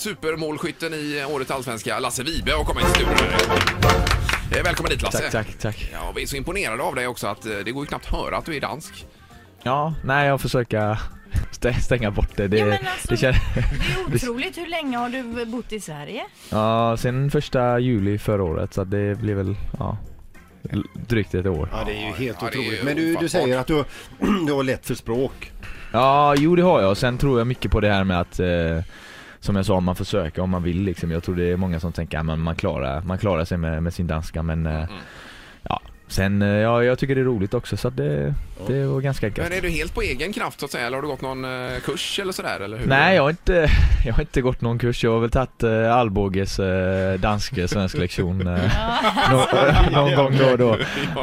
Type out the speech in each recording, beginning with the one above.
Supermålskytten i årets allsvenska, Lasse Vibe, har kommit till studion. Eh, Välkommen dit Lasse. Tack, tack, tack. Ja, vi är så imponerade av dig också att eh, det går ju knappt höra att du är dansk. Ja, nej jag försöker stä- stänga bort det. det, Ja, men alltså- det kän- Det är otroligt. Hur länge har du bott i Sverige? ja, sen första juli förra året så det blir väl, ja, drygt ett år. Ja, det är ju helt Ja, är ju otroligt. Men du, du säger att du, du har lätt för språk. Ja, jo det har jag. Sen tror jag mycket på det här med att eh, som jag sa, om man försöker, om man vill liksom. Jag tror det är många som tänker att man, man, klarar, man klarar sig med, med sin danska men eh, ja, sen, eh, ja, jag tycker det är roligt också så det, det var ganska gött. Men är du helt på egen kraft så att säga, eller har du gått någon eh, kurs eller sådär? Eller hur? Nej, jag har, inte, jag har inte gått någon kurs. Jag har väl tagit eh, Alboges eh, danska svensk lektion eh, nå- någon gång då och då.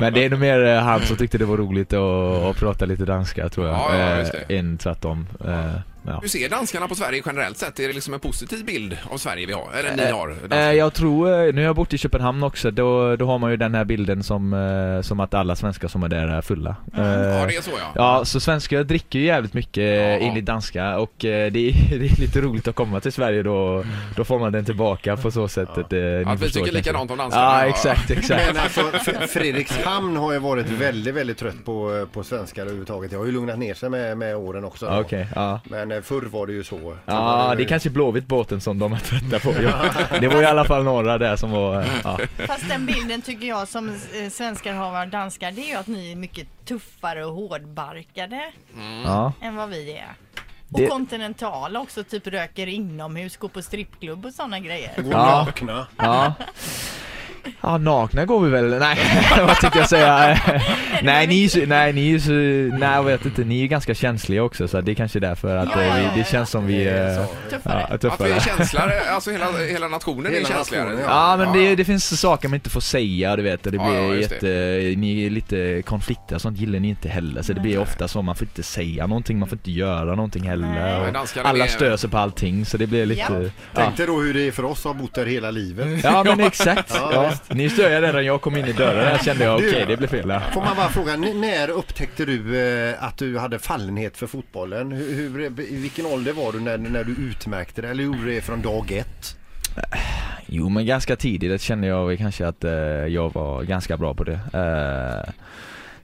Men det är nog mer eh, han som tyckte det var roligt att, att prata lite danska tror jag. Ja, ja, eh, än tvärtom. Eh, ja. Hur ser danskarna på Sverige generellt sett? Är det liksom en positiv bild av Sverige vi har? Eller ni har? Eh, danskar? jag tror, eh, nu har jag bott i Köpenhamn också, då, då har man ju den här bilden som, eh, som att alla svenskar som är där är fulla. Eh, ja, det är så ja. Ja, så svenskar dricker ju jävligt mycket Ja. ja. enligt danska och eh, det, är, det är lite roligt att komma till Sverige då, då får man den tillbaka på så sätt att eh, ni Att vi tycker likadant om danskarna. Ja, exakt, exakt. Men alltså, Fredrikshamn har ju varit väldigt, väldigt trött på, på svenskar överhuvudtaget. Det har ju lugnat ner sig med, med åren också. Okej, ja. Men förr var det ju så. Ja, ju- det är kanske Blåvitt båten som de är trötta på. Ja. Det var i alla fall några där som var, eh, ja. Fast den bilden tycker jag som eh, svenskar har av danskar det är ju att ni är mycket tuffare och hårdbarkade ja. än vad vi är. Och Det- kontinentala också, typ röker inomhus, går på strippklubb och sådana grejer. Går Ja. nakna. Ja. Ja, nakna går vi väl? Nej, vad tänkte jag säga? nej, ni är så, nej, ni är ju så, nej jag vet inte, ni är ganska känsliga också så det är kanske därför att Ja, eh, ja, vi, ja, det ja. känns som vi Det är eh, så. Tuffare. ja, Att vi tuffare. är känsligare, alltså hela, hela nationen Hela är känsligare. nationen, Ja men det, det finns saker man inte får säga du vet det Ja, blir ja, jätte, ni är lite konflikter sånt gillar ni inte heller så det blir ofta så man får inte säga någonting, man får inte göra någonting heller alla stör sig på allting så det blir lite, Ja. ja. Tänk dig då hur det är för oss att ha bott där hela livet. Ja men exakt, Ja, ja. visst. Ni störde redan jag kom in i dörren, där kände jag okej det blev fel. Får man bara fråga, när upptäckte du eh, att du hade fallenhet för fotbollen? Hur, hur, I vilken ålder var du när, när du utmärkte det? Eller gjorde det från dag ett? Jo men ganska tidigt kände jag kanske att eh, jag var ganska bra på det.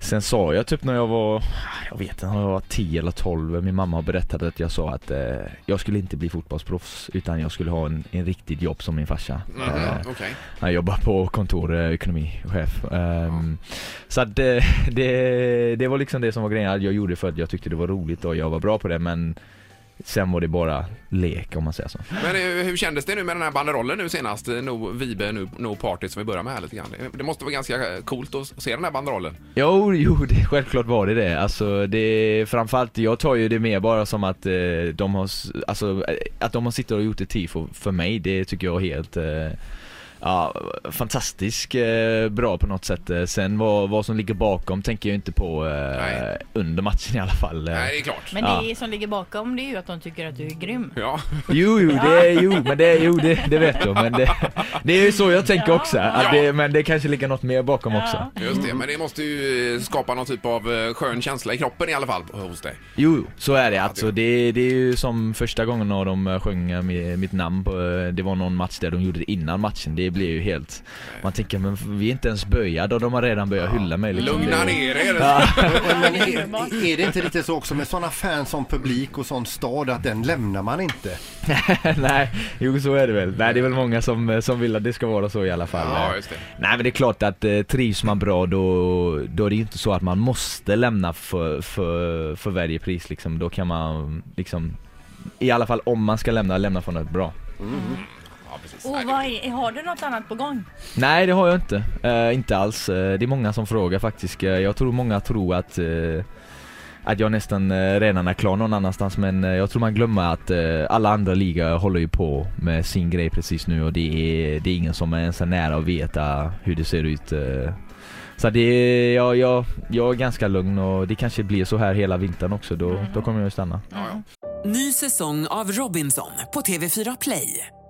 Eh, sen sa jag typ när jag var, jag vet inte, när jag var 10 eller 12, min mamma har berättat att jag sa att eh, jag skulle inte bli fotbollsproffs utan jag skulle ha en, en riktigt jobb som min farsa. Mhm, Eh, Okej. han jobbar på kontor, eh, ekonomichef. Ehm, Så att det, det, det var liksom det som var grejen, jag gjorde det för att jag tyckte det var roligt och jag var bra på det men Sen var det bara lek om man säger så. Men eh, hur kändes det nu med den här banderollen nu senast? eh, No Vibe, no, no Party som vi börjar med här lite grann. Det- måste vara ganska eh, coolt att se den här banderollen. Jo, jo, det, självklart var det det. Alltså det, framförallt, jag tar ju det mer bara som att eh, de har, alltså att de har suttit och gjort ett tifo för mig, det tycker jag är helt eh, Ja, fantastiskt eh, bra på något sätt. Eh, Sen vad, vad som ligger bakom tänker jag inte på eh, Nej. under matchen i alla fall. Nej, det är klart. Men Ja. det som ligger bakom det är ju att de tycker att du är grym. Ja, Jo, jo, det, är- jo, men det, jo, det, det vet jag. Men det, det är ju så jag tänker Ja. också. Att det, men det kanske ligger något mer bakom Ja. också. just det. Men det måste ju skapa någon typ av skön känsla i kroppen i alla fall hos dig. Jo, så är det. Alltså, det- det, är ju som första gången när de sjöng mi- mitt namn på, Det var någon match där de gjorde det innan matchen. Det blir ju helt... Man tänker, men vi är inte ens böjade och de har redan börjat hylla mig. liksom. Lugna Det- ner er. Men är, är det inte lite så också med sådana fans som publik och sån stad att den lämnar man inte? Nej, jo så är det väl. Nej, det är väl många som, eh, som vill att det ska vara så i alla fall. Ja, just det. Nej men det är klart att eh, trivs man bra då, då är det ju inte så att man måste lämna för, för, för varje pris liksom. Då kan man liksom, i alla fall om man ska lämna, lämna från något bra. Ja, precis. Och vad är, har du något annat på gång? Nej det har jag inte, Eh, inte alls. Eh, det är många som frågar faktiskt. Eh, jag tror många tror att eh, att jag nästan eh, redan är klar någon annanstans men jag tror man glömmer att alla andra ligor håller ju på med sin grej precis nu och det är, det är ingen som är ens är nära att veta hur det ser ut. Så det är, jag, jag, jag är ganska lugn och det kanske blir så här hela vintern också. Då, då kommer jag att stanna. Ny säsong av Robinson på TV4 Play.